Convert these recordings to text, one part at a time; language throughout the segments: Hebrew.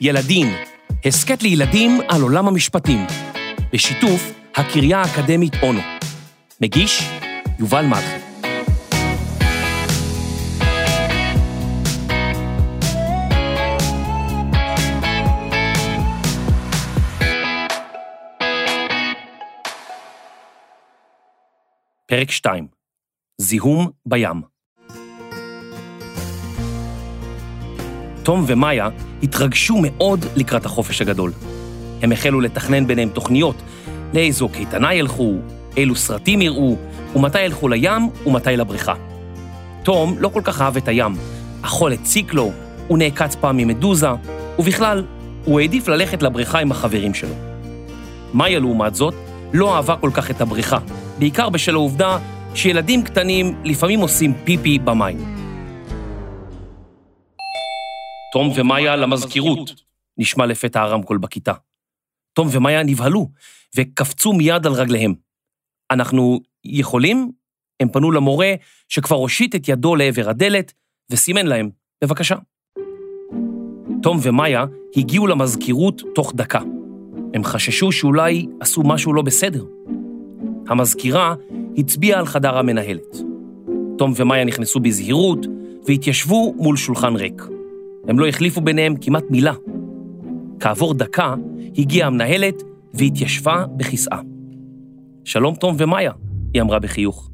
ילדים, הסכת לילדים על עולם המשפטים, בשיתוף הקריה האקדמית אונו. מגיש, יובל מלכי. פרק 2 זיהום בים תום ומאיה התרגשו מאוד לקראת החופש הגדול. הם החלו לתכנן ביניהם תוכניות לאיזו קייטנה ילכו, אילו סרטים יראו, ומתי ילכו לים ומתי לבריכה. תום לא כל כך אהב את הים, החול הציק לו, הוא נעקץ פעם ממדוזה, ובכלל, הוא העדיף ללכת לבריכה עם החברים שלו. מאיה, לעומת זאת, לא אהבה כל כך את הבריכה, בעיקר בשל העובדה שילדים קטנים לפעמים עושים פיפי במים. תום ומאיה למזכירות, נשמע לפתע הרמקול בכיתה. תום ומאיה נבהלו וקפצו מיד על רגליהם. אנחנו יכולים? הם פנו למורה שכבר הושיט את ידו לעבר הדלת וסימן להם, בבקשה. תום ומאיה הגיעו למזכירות תוך דקה. הם חששו שאולי עשו משהו לא בסדר. המזכירה הצביעה על חדר המנהלת. תום ומאיה נכנסו בזהירות והתיישבו מול שולחן ריק. הם לא החליפו ביניהם כמעט מילה. כעבור דקה הגיעה המנהלת והתיישבה בכיסאה. שלום תום ומאיה, היא אמרה בחיוך.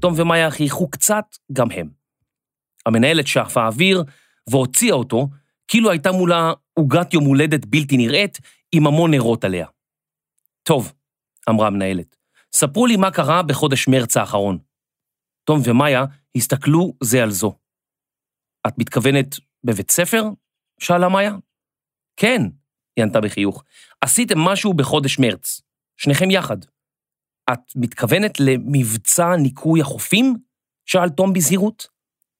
תום ומאיה חייכו קצת גם הם. המנהלת שאפה אוויר והוציאה אותו כאילו הייתה מולה עוגת יום הולדת בלתי נראית עם המון נרות עליה. טוב, אמרה המנהלת, ספרו לי מה קרה בחודש מרץ האחרון. תום ומאיה הסתכלו זה על זו. את מתכוונת בבית ספר? שאלה מאיה. כן, היא ענתה בחיוך. עשיתם משהו בחודש מרץ, שניכם יחד. את מתכוונת למבצע ניקוי החופים? שאל תום בזהירות.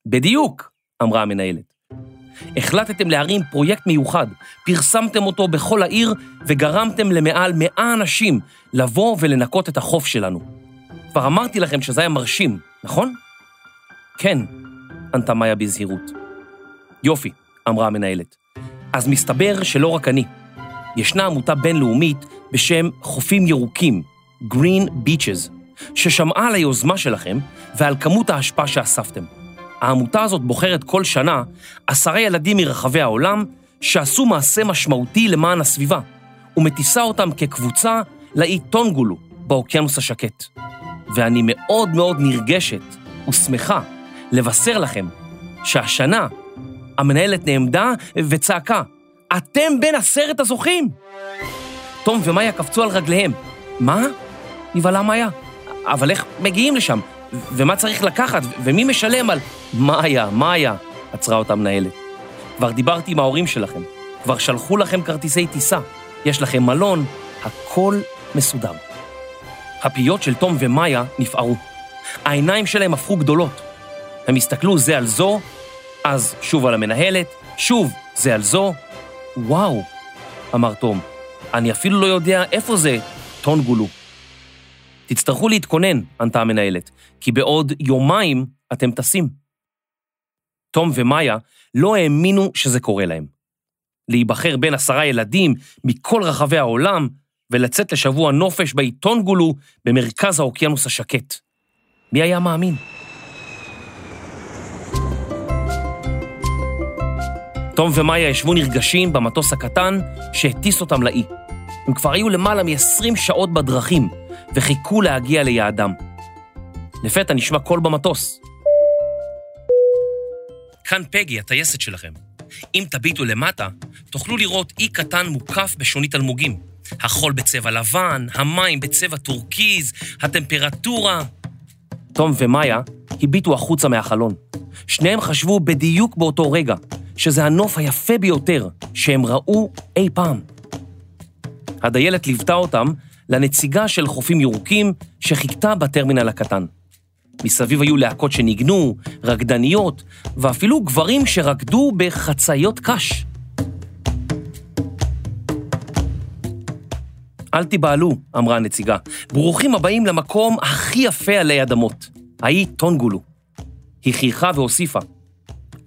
בדיוק, אמרה המנהלת. החלטתם להרים פרויקט מיוחד, פרסמתם אותו בכל העיר וגרמתם למעל מאה אנשים לבוא ולנקות את החוף שלנו. כבר אמרתי לכם שזה היה מרשים, נכון? כן, ענתה מאיה בזהירות. יופי, אמרה המנהלת. אז מסתבר שלא רק אני. ישנה עמותה בינלאומית בשם חופים ירוקים, Green Beaches, ששמעה על היוזמה שלכם ועל כמות האשפה שאספתם. העמותה הזאת בוחרת כל שנה עשרה ילדים מרחבי העולם שעשו מעשה משמעותי למען הסביבה, ומטיסה אותם כקבוצה לאי טונגולו באוקיינוס השקט. ואני מאוד מאוד נרגשת ושמחה לבשר לכם שהשנה המנהלת נעמדה וצעקה, אתם בין עשרת הזוכים! תום ומאיה קפצו על רגליהם. מה? נבהלה מאיה. אבל איך מגיעים לשם? ומה צריך לקחת? ומי משלם על... מאיה, מאיה, עצרה אותה מנהלת. כבר דיברתי עם ההורים שלכם. כבר שלחו לכם כרטיסי טיסה. יש לכם מלון, הכל מסודר. הפיות של תום ומאיה נפערו. העיניים שלהם הפכו גדולות. הם הסתכלו זה על זו, אז שוב על המנהלת, שוב זה על זו. וואו, אמר תום, אני אפילו לא יודע איפה זה טונגולו. תצטרכו להתכונן, ענתה המנהלת, כי בעוד יומיים אתם טסים. תום ומאיה לא האמינו שזה קורה להם. להיבחר בין עשרה ילדים מכל רחבי העולם ולצאת לשבוע נופש באי טונגולו במרכז האוקיינוס השקט. מי היה מאמין? תום ומאיה ישבו נרגשים במטוס הקטן שהטיס אותם לאי. הם כבר היו למעלה מ-20 שעות בדרכים וחיכו להגיע ליעדם. לפתע נשמע קול במטוס. כאן פגי, הטייסת שלכם. אם תביטו למטה, תוכלו לראות אי קטן מוקף בשונית אלמוגים. החול בצבע לבן, המים בצבע טורקיז, הטמפרטורה... תום ומאיה הביטו החוצה מהחלון. שניהם חשבו בדיוק באותו רגע שזה הנוף היפה ביותר שהם ראו אי פעם. הדיילת ליוותה אותם לנציגה של חופים ירוקים שחיכתה בטרמינל הקטן. מסביב היו להקות שניגנו, רקדניות, ואפילו גברים שרקדו בחצאיות קש. אל תיבהלו, אמרה הנציגה, ברוכים הבאים למקום הכי יפה עלי אדמות, האי טונגולו. היא חייכה והוסיפה,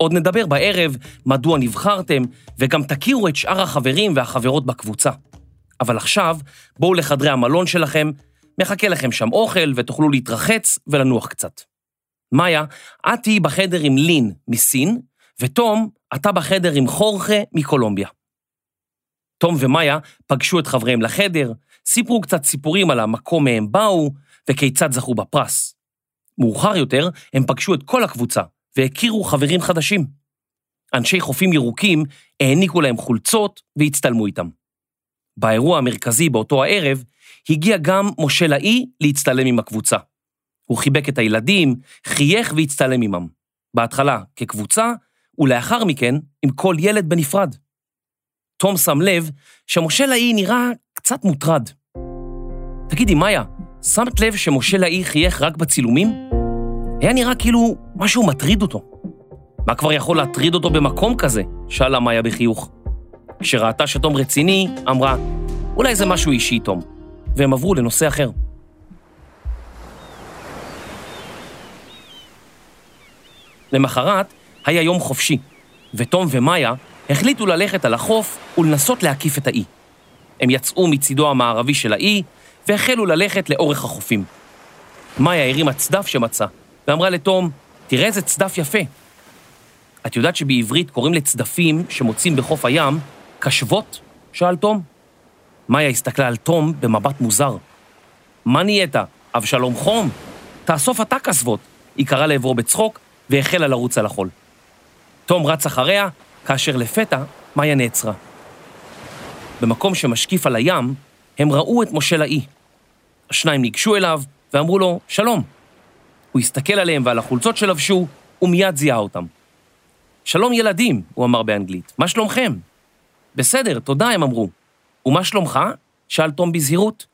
עוד נדבר בערב מדוע נבחרתם, וגם תכירו את שאר החברים והחברות בקבוצה. אבל עכשיו, בואו לחדרי המלון שלכם, מחכה לכם שם אוכל ותוכלו להתרחץ ולנוח קצת. מאיה, את תהיי בחדר עם לין מסין, ותום, אתה בחדר עם חורכה מקולומביה. תום ומאיה פגשו את חבריהם לחדר, סיפרו קצת סיפורים על המקום מהם באו וכיצד זכו בפרס. מאוחר יותר הם פגשו את כל הקבוצה והכירו חברים חדשים. אנשי חופים ירוקים העניקו להם חולצות והצטלמו איתם. באירוע המרכזי באותו הערב הגיע גם משה לאי להצטלם עם הקבוצה. הוא חיבק את הילדים, חייך והצטלם עמם. בהתחלה כקבוצה, ולאחר מכן עם כל ילד בנפרד. תום שם לב שמשה לאי נראה קצת מוטרד. תגידי, מאיה, שמת לב שמשה לאי חייך רק בצילומים? היה נראה כאילו משהו מטריד אותו. מה כבר יכול להטריד אותו במקום כזה? שאלה מאיה בחיוך. כשראתה שתום רציני, אמרה, אולי זה משהו אישי, תום. והם עברו לנושא אחר. למחרת היה יום חופשי, ותום ומאיה החליטו ללכת על החוף ולנסות להקיף את האי. הם יצאו מצידו המערבי של האי והחלו ללכת לאורך החופים. מאיה הרימה צדף שמצא, ואמרה לתום, תראה איזה צדף יפה. את יודעת שבעברית קוראים לצדפים שמוצאים בחוף הים קשבות? שאל תום. מאיה הסתכלה על תום במבט מוזר. מה נהיית? אבשלום חום? תאסוף אתה כסבות, היא קראה לעברו בצחוק והחלה לרוץ על החול. תום רץ אחריה, כאשר לפתע מאיה נעצרה. במקום שמשקיף על הים, הם ראו את משה לאי. השניים ניגשו אליו ואמרו לו, שלום. הוא הסתכל עליהם ועל החולצות שלבשו, ומיד זיהה אותם. שלום ילדים, הוא אמר באנגלית, מה שלומכם? בסדר, תודה, הם אמרו. ומה שלומך? שאל תום בזהירות.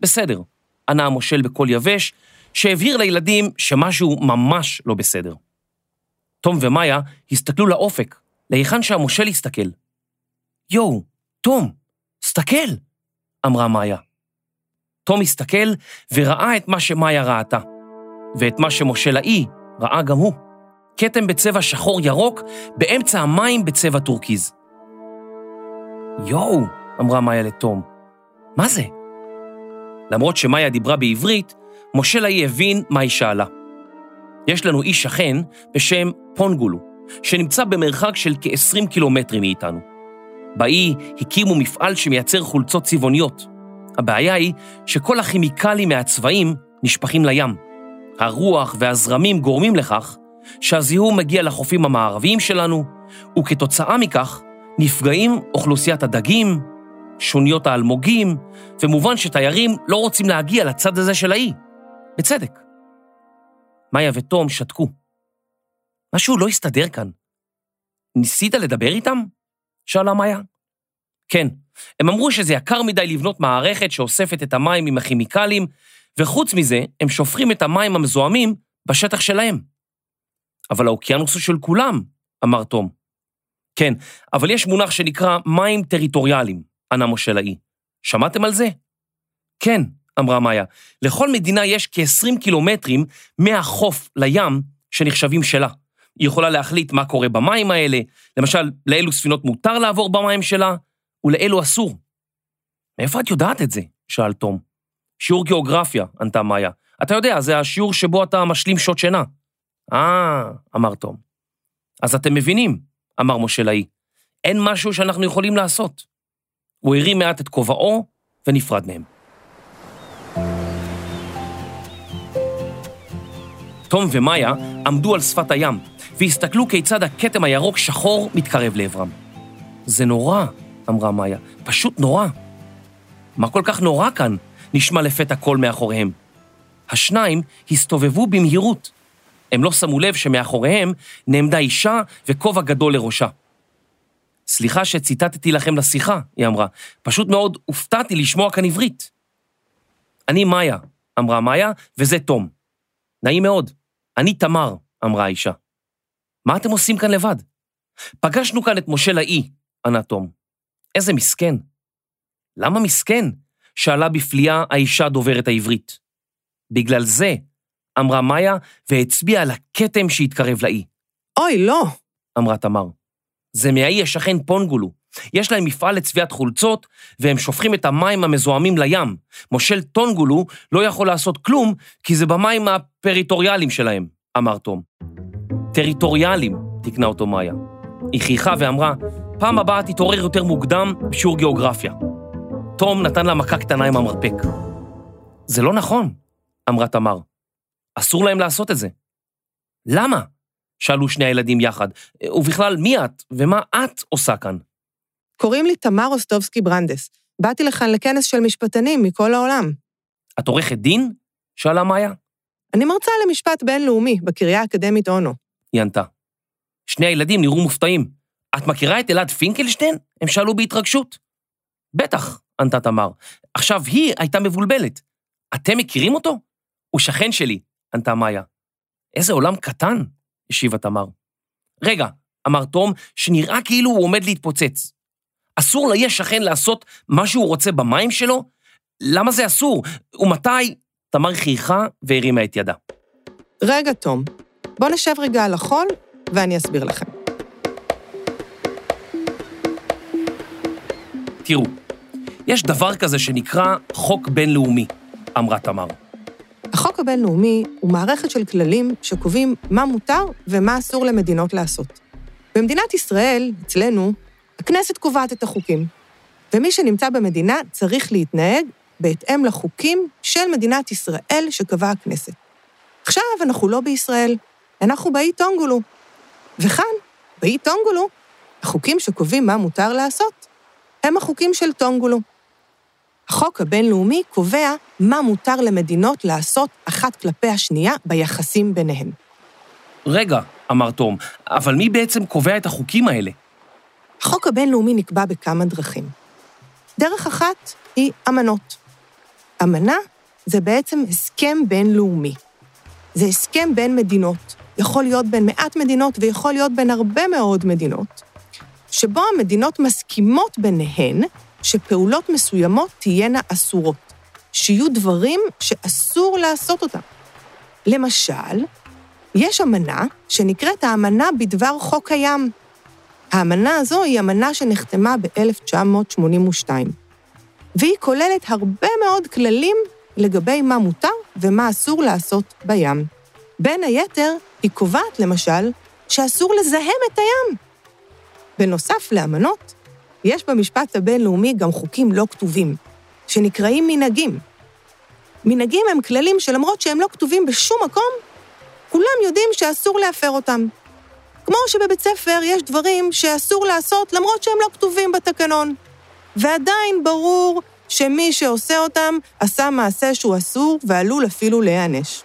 בסדר, ענה המושל בקול יבש, שהבהיר לילדים שמשהו ממש לא בסדר. תום ומאיה הסתכלו לאופק, להיכן שהמושל הסתכל. יואו, תום, סתכל, אמרה מאיה. תום הסתכל וראה את מה שמאיה ראתה, ואת מה שמשה לאי ראה גם הוא. כתם בצבע שחור ירוק באמצע המים בצבע טורקיז. יואו, אמרה מאיה לתום, מה זה? למרות שמאיה דיברה בעברית, מושלאי הבין מה היא שאלה. יש לנו איש שכן בשם פונגולו, שנמצא במרחק של כ-20 קילומטרים מאיתנו. באי הקימו מפעל שמייצר חולצות צבעוניות. הבעיה היא שכל הכימיקלים מהצבעים נשפכים לים. הרוח והזרמים גורמים לכך שהזיהום מגיע לחופים המערביים שלנו, וכתוצאה מכך נפגעים אוכלוסיית הדגים, שוניות האלמוגים, ומובן שתיירים לא רוצים להגיע לצד הזה של האי. בצדק. מאיה ותום שתקו. משהו לא הסתדר כאן. ניסית לדבר איתם? שאלה מאיה. כן, הם אמרו שזה יקר מדי לבנות מערכת שאוספת את המים עם הכימיקלים, וחוץ מזה, הם שופכים את המים המזוהמים בשטח שלהם. אבל האוקיינוס הוא של כולם, אמר תום. כן, אבל יש מונח שנקרא מים טריטוריאליים, ענה משה לאי. שמעתם על זה? כן, אמרה מאיה, לכל מדינה יש כ-20 קילומטרים מהחוף לים שנחשבים שלה. היא יכולה להחליט מה קורה במים האלה, למשל, לאילו ספינות מותר לעבור במים שלה, ולאילו אסור. מאיפה את יודעת את זה? שאל תום. שיעור גיאוגרפיה, ענתה מאיה. אתה יודע, זה השיעור שבו אתה משלים שעות שינה. אה, אמר תום. אז אתם מבינים, אמר משה לאי. אין משהו שאנחנו יכולים לעשות. הוא הרים מעט את כובעו ונפרד מהם. תום ומאיה עמדו על שפת הים והסתכלו כיצד הכתם הירוק שחור מתקרב לעברם. זה נורא, אמרה מאיה, פשוט נורא. מה כל כך נורא כאן? נשמע לפתע קול מאחוריהם. השניים הסתובבו במהירות. הם לא שמו לב שמאחוריהם נעמדה אישה וכובע גדול לראשה. סליחה שציטטתי לכם לשיחה, היא אמרה. פשוט מאוד הופתעתי לשמוע כאן עברית. אני מאיה, אמרה מאיה, וזה תום. נעים מאוד. אני תמר, אמרה האישה. מה אתם עושים כאן לבד? פגשנו כאן את משה לאי, ענה תום. איזה מסכן. למה מסכן? שאלה בפליאה האישה דוברת העברית. בגלל זה, אמרה מאיה והצביעה על הכתם שהתקרב לאי. אוי, לא, אמרה תמר. זה מהאי השכן פונגולו. יש להם מפעל לצביעת חולצות, והם שופכים את המים המזוהמים לים. מושל טונגולו לא יכול לעשות כלום, כי זה במים הפריטוריאליים שלהם, אמר תום. טריטוריאליים, תקנה אותו מאיה. היא חייכה ואמרה, פעם הבאה תתעורר יותר מוקדם בשיעור גיאוגרפיה. תום נתן לה מכה קטנה עם המרפק. זה לא נכון, אמרה תמר. אסור להם לעשות את זה. למה? שאלו שני הילדים יחד. ובכלל, מי את ומה את עושה כאן? קוראים לי תמר רוסטובסקי ברנדס. באתי לכאן לכנס של משפטנים מכל העולם. את עורכת דין? שאלה מאיה. אני מרצה למשפט בינלאומי בקריה האקדמית אונו. היא ענתה. שני הילדים נראו מופתעים. את מכירה את אלעד פינקלשטיין? הם שאלו בהתרגשות. בטח, ענתה תמר. עכשיו, היא הייתה מבולבלת. אתם מכירים אותו? הוא שכן שלי, ענתה מאיה. איזה עולם קטן, השיבה תמר. רגע, אמר תום, שנראה כאילו הוא עומד להתפוצץ. אסור לאי השכן לעשות מה שהוא רוצה במים שלו? למה זה אסור? ומתי? תמר חייכה והרימה את ידה. רגע, תום, בוא נשב רגע על החול ואני אסביר לכם. תראו, יש דבר כזה שנקרא חוק בינלאומי, אמרה תמר. החוק הבינלאומי הוא מערכת של כללים שקובעים מה מותר ומה אסור למדינות לעשות. במדינת ישראל, אצלנו, הכנסת קובעת את החוקים, ומי שנמצא במדינה צריך להתנהג בהתאם לחוקים של מדינת ישראל שקבעה הכנסת. עכשיו אנחנו לא בישראל, אנחנו באי טונגולו. וכאן, באי טונגולו, החוקים שקובעים מה מותר לעשות הם החוקים של טונגולו. החוק הבינלאומי קובע מה מותר למדינות לעשות אחת כלפי השנייה ביחסים ביניהן. רגע, אמר תום, אבל מי בעצם קובע את החוקים האלה? החוק הבינלאומי נקבע בכמה דרכים. דרך אחת היא אמנות. אמנה זה בעצם הסכם בינלאומי. זה הסכם בין מדינות, יכול להיות בין מעט מדינות ויכול להיות בין הרבה מאוד מדינות, שבו המדינות מסכימות ביניהן שפעולות מסוימות תהיינה אסורות, שיהיו דברים שאסור לעשות אותם. למשל, יש אמנה שנקראת האמנה בדבר חוק הים. האמנה הזו היא אמנה שנחתמה ב-1982, והיא כוללת הרבה מאוד כללים לגבי מה מותר ומה אסור לעשות בים. בין היתר, היא קובעת, למשל, שאסור לזהם את הים. בנוסף לאמנות, יש במשפט הבינלאומי גם חוקים לא כתובים, שנקראים מנהגים. מנהגים הם כללים שלמרות שהם לא כתובים בשום מקום, כולם יודעים שאסור להפר אותם. כמו שבבית ספר יש דברים שאסור לעשות למרות שהם לא כתובים בתקנון. ועדיין ברור שמי שעושה אותם עשה מעשה שהוא אסור ועלול אפילו להיענש.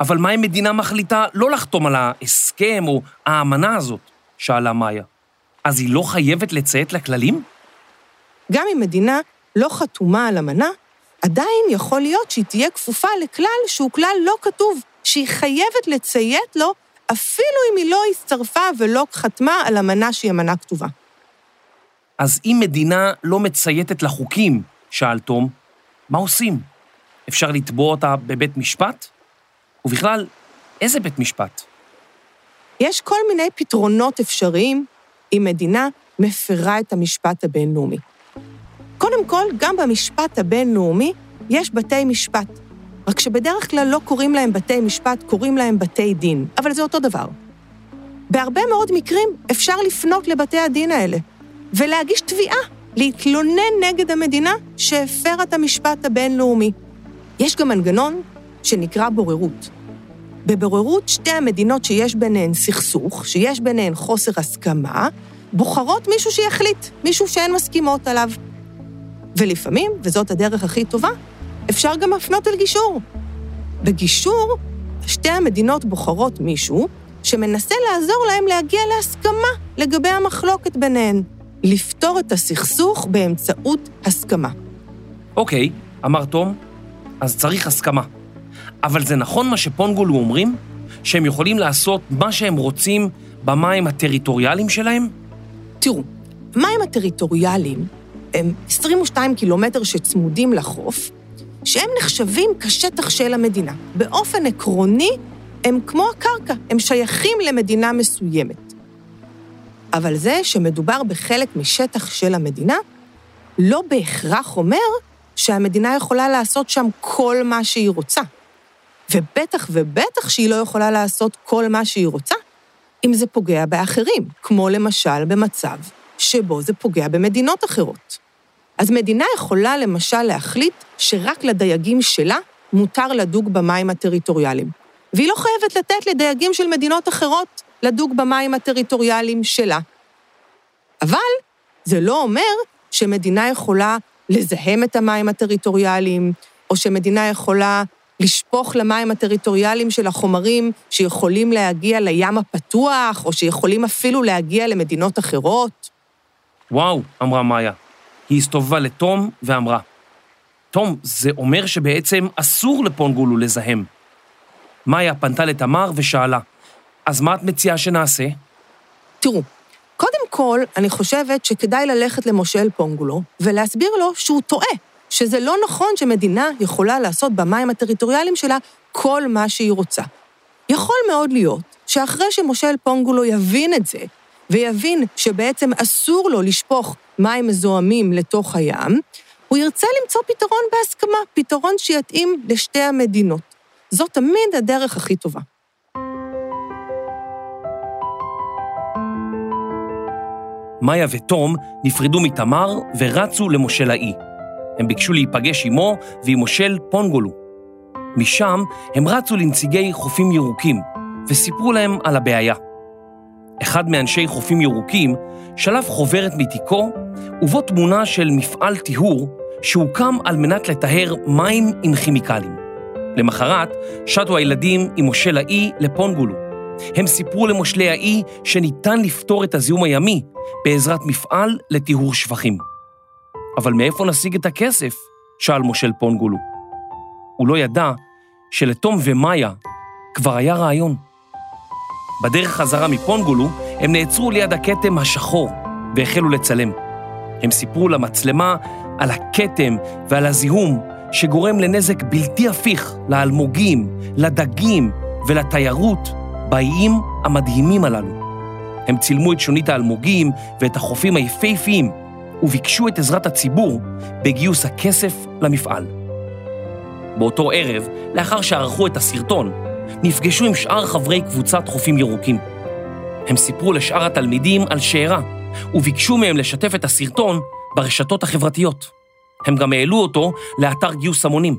אבל מה אם מדינה מחליטה לא לחתום על ההסכם או האמנה הזאת? שאלה מאיה. אז היא לא חייבת לציית לכללים? גם אם מדינה לא חתומה על אמנה, עדיין יכול להיות שהיא תהיה כפופה לכלל שהוא כלל לא כתוב, שהיא חייבת לציית לו אפילו אם היא לא הצטרפה ולא חתמה על אמנה שהיא אמנה כתובה. אז אם מדינה לא מצייתת לחוקים, שאל תום, מה עושים? אפשר לתבוע אותה בבית משפט? ובכלל, איזה בית משפט? יש כל מיני פתרונות אפשריים אם מדינה מפרה את המשפט הבינלאומי. קודם כל, גם במשפט הבינלאומי יש בתי משפט, רק שבדרך כלל לא קוראים להם בתי משפט, קוראים להם בתי דין, אבל זה אותו דבר. בהרבה מאוד מקרים אפשר לפנות לבתי הדין האלה ולהגיש תביעה, להתלונן נגד המדינה שהפרה את המשפט הבינלאומי. יש גם מנגנון שנקרא בוררות. בבוררות שתי המדינות שיש ביניהן סכסוך, שיש ביניהן חוסר הסכמה, בוחרות מישהו שיחליט, מישהו שהן מסכימות עליו. ולפעמים, וזאת הדרך הכי טובה, אפשר גם לפנות אל גישור. בגישור, שתי המדינות בוחרות מישהו שמנסה לעזור להם להגיע להסכמה לגבי המחלוקת ביניהן, לפתור את הסכסוך באמצעות הסכמה. אוקיי, אמר תום, אז צריך הסכמה. אבל זה נכון מה שפונגולו אומרים? שהם יכולים לעשות מה שהם רוצים במים הטריטוריאליים שלהם? תראו, מים הטריטוריאליים הם 22 קילומטר שצמודים לחוף, שהם נחשבים כשטח של המדינה. באופן עקרוני, הם כמו הקרקע, הם שייכים למדינה מסוימת. אבל זה שמדובר בחלק משטח של המדינה, לא בהכרח אומר שהמדינה יכולה לעשות שם כל מה שהיא רוצה. ובטח ובטח שהיא לא יכולה לעשות כל מה שהיא רוצה, אם זה פוגע באחרים, כמו למשל במצב שבו זה פוגע במדינות אחרות. אז מדינה יכולה למשל להחליט שרק לדייגים שלה מותר לדוג במים הטריטוריאליים, והיא לא חייבת לתת לדייגים של מדינות אחרות לדוג במים הטריטוריאליים שלה. אבל זה לא אומר שמדינה יכולה לזהם את המים הטריטוריאליים, או שמדינה יכולה לשפוך למים הטריטוריאליים של החומרים שיכולים להגיע לים הפתוח, או שיכולים אפילו להגיע למדינות אחרות. וואו, אמרה מאיה. היא הסתובבה לתום ואמרה, תום, זה אומר שבעצם אסור לפונגולו לזהם. מאיה פנתה לתמר ושאלה, אז מה את מציעה שנעשה? תראו, קודם כל, אני חושבת שכדאי ללכת למושל פונגולו ולהסביר לו שהוא טועה, שזה לא נכון שמדינה יכולה לעשות במים הטריטוריאליים שלה כל מה שהיא רוצה. יכול מאוד להיות שאחרי שמושל פונגולו יבין את זה, ויבין שבעצם אסור לו לשפוך מים מזוהמים לתוך הים, הוא ירצה למצוא פתרון בהסכמה, פתרון שיתאים לשתי המדינות. זאת תמיד הדרך הכי טובה. מאיה ותום נפרדו מתמר ורצו למושל האי. הם ביקשו להיפגש עמו ועם מושל פונגולו. משם הם רצו לנציגי חופים ירוקים וסיפרו להם על הבעיה. אחד מאנשי חופים ירוקים שלף חוברת מתיקו ובו תמונה של מפעל טיהור שהוקם על מנת לטהר מים עם כימיקלים. למחרת שטו הילדים עם מושל האי לפונגולו. הם סיפרו למושלי האי שניתן לפתור את הזיהום הימי בעזרת מפעל לטיהור שפכים. אבל מאיפה נשיג את הכסף? שאל מושל פונגולו. הוא לא ידע שלתום ומאיה כבר היה רעיון. בדרך חזרה מפונגולו הם נעצרו ליד הכתם השחור והחלו לצלם. הם סיפרו למצלמה על הכתם ועל הזיהום שגורם לנזק בלתי הפיך לאלמוגים, לדגים ולתיירות באיים המדהימים הללו. הם צילמו את שונית האלמוגים ואת החופים היפהפיים וביקשו את עזרת הציבור בגיוס הכסף למפעל. באותו ערב, לאחר שערכו את הסרטון, נפגשו עם שאר חברי קבוצת חופים ירוקים. הם סיפרו לשאר התלמידים על שארה, וביקשו מהם לשתף את הסרטון ברשתות החברתיות. הם גם העלו אותו לאתר גיוס המונים.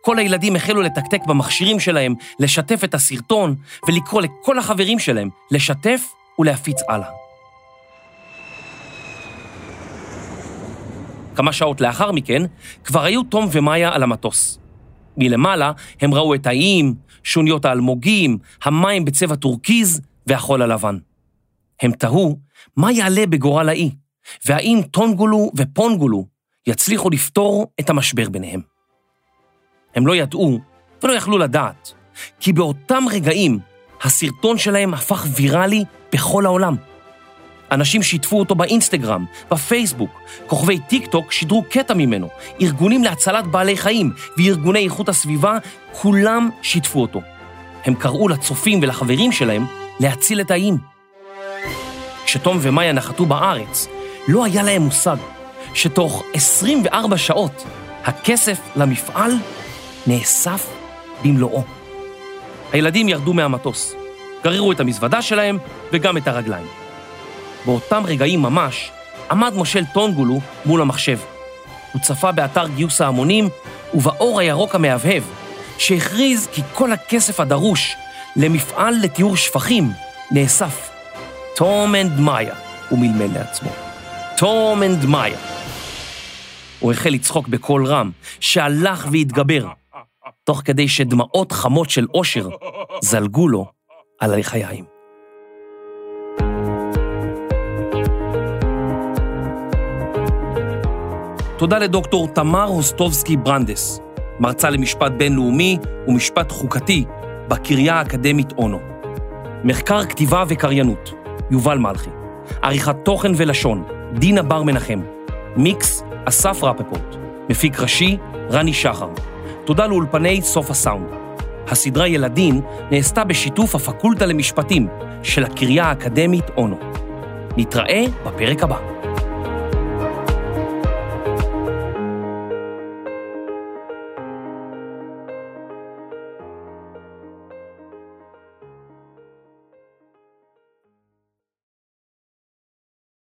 כל הילדים החלו לתקתק במכשירים שלהם, לשתף את הסרטון ולקרוא לכל החברים שלהם לשתף ולהפיץ הלאה. כמה שעות לאחר מכן, כבר היו תום ומאיה על המטוס. מלמעלה הם ראו את האיים, שוניות האלמוגים, המים בצבע טורקיז והחול הלבן. הם תהו מה יעלה בגורל האי, והאם טונגולו ופונגולו יצליחו לפתור את המשבר ביניהם. הם לא ידעו ולא יכלו לדעת, כי באותם רגעים הסרטון שלהם הפך ויראלי בכל העולם. אנשים שיתפו אותו באינסטגרם, בפייסבוק, כוכבי טיק טוק שידרו קטע ממנו, ארגונים להצלת בעלי חיים וארגוני איכות הסביבה, כולם שיתפו אותו. הם קראו לצופים ולחברים שלהם להציל את האיים. כשתום ומאיה נחתו בארץ, לא היה להם מושג שתוך 24 שעות הכסף למפעל נאסף במלואו. הילדים ירדו מהמטוס, גררו את המזוודה שלהם וגם את הרגליים. באותם רגעים ממש עמד מושל טונגולו מול המחשב. הוא צפה באתר גיוס ההמונים ובאור הירוק המהבהב, שהכריז כי כל הכסף הדרוש למפעל לטיהור שפכים נאסף. תום and מאיה, הוא מלמל לעצמו. תום and מאיה. הוא החל לצחוק בקול רם, שהלך והתגבר, תוך כדי שדמעות חמות של אושר זלגו לו על הלחיים. תודה לדוקטור תמר הוסטובסקי ברנדס, מרצה למשפט בינלאומי ומשפט חוקתי בקריה האקדמית אונו. מחקר כתיבה וקריינות, יובל מלכי. עריכת תוכן ולשון, דינה בר מנחם. מיקס, אסף רפפורט. מפיק ראשי, רני שחר. תודה לאולפני סוף הסאונד. הסדרה ילדים נעשתה בשיתוף הפקולטה למשפטים של הקריה האקדמית אונו. נתראה בפרק הבא.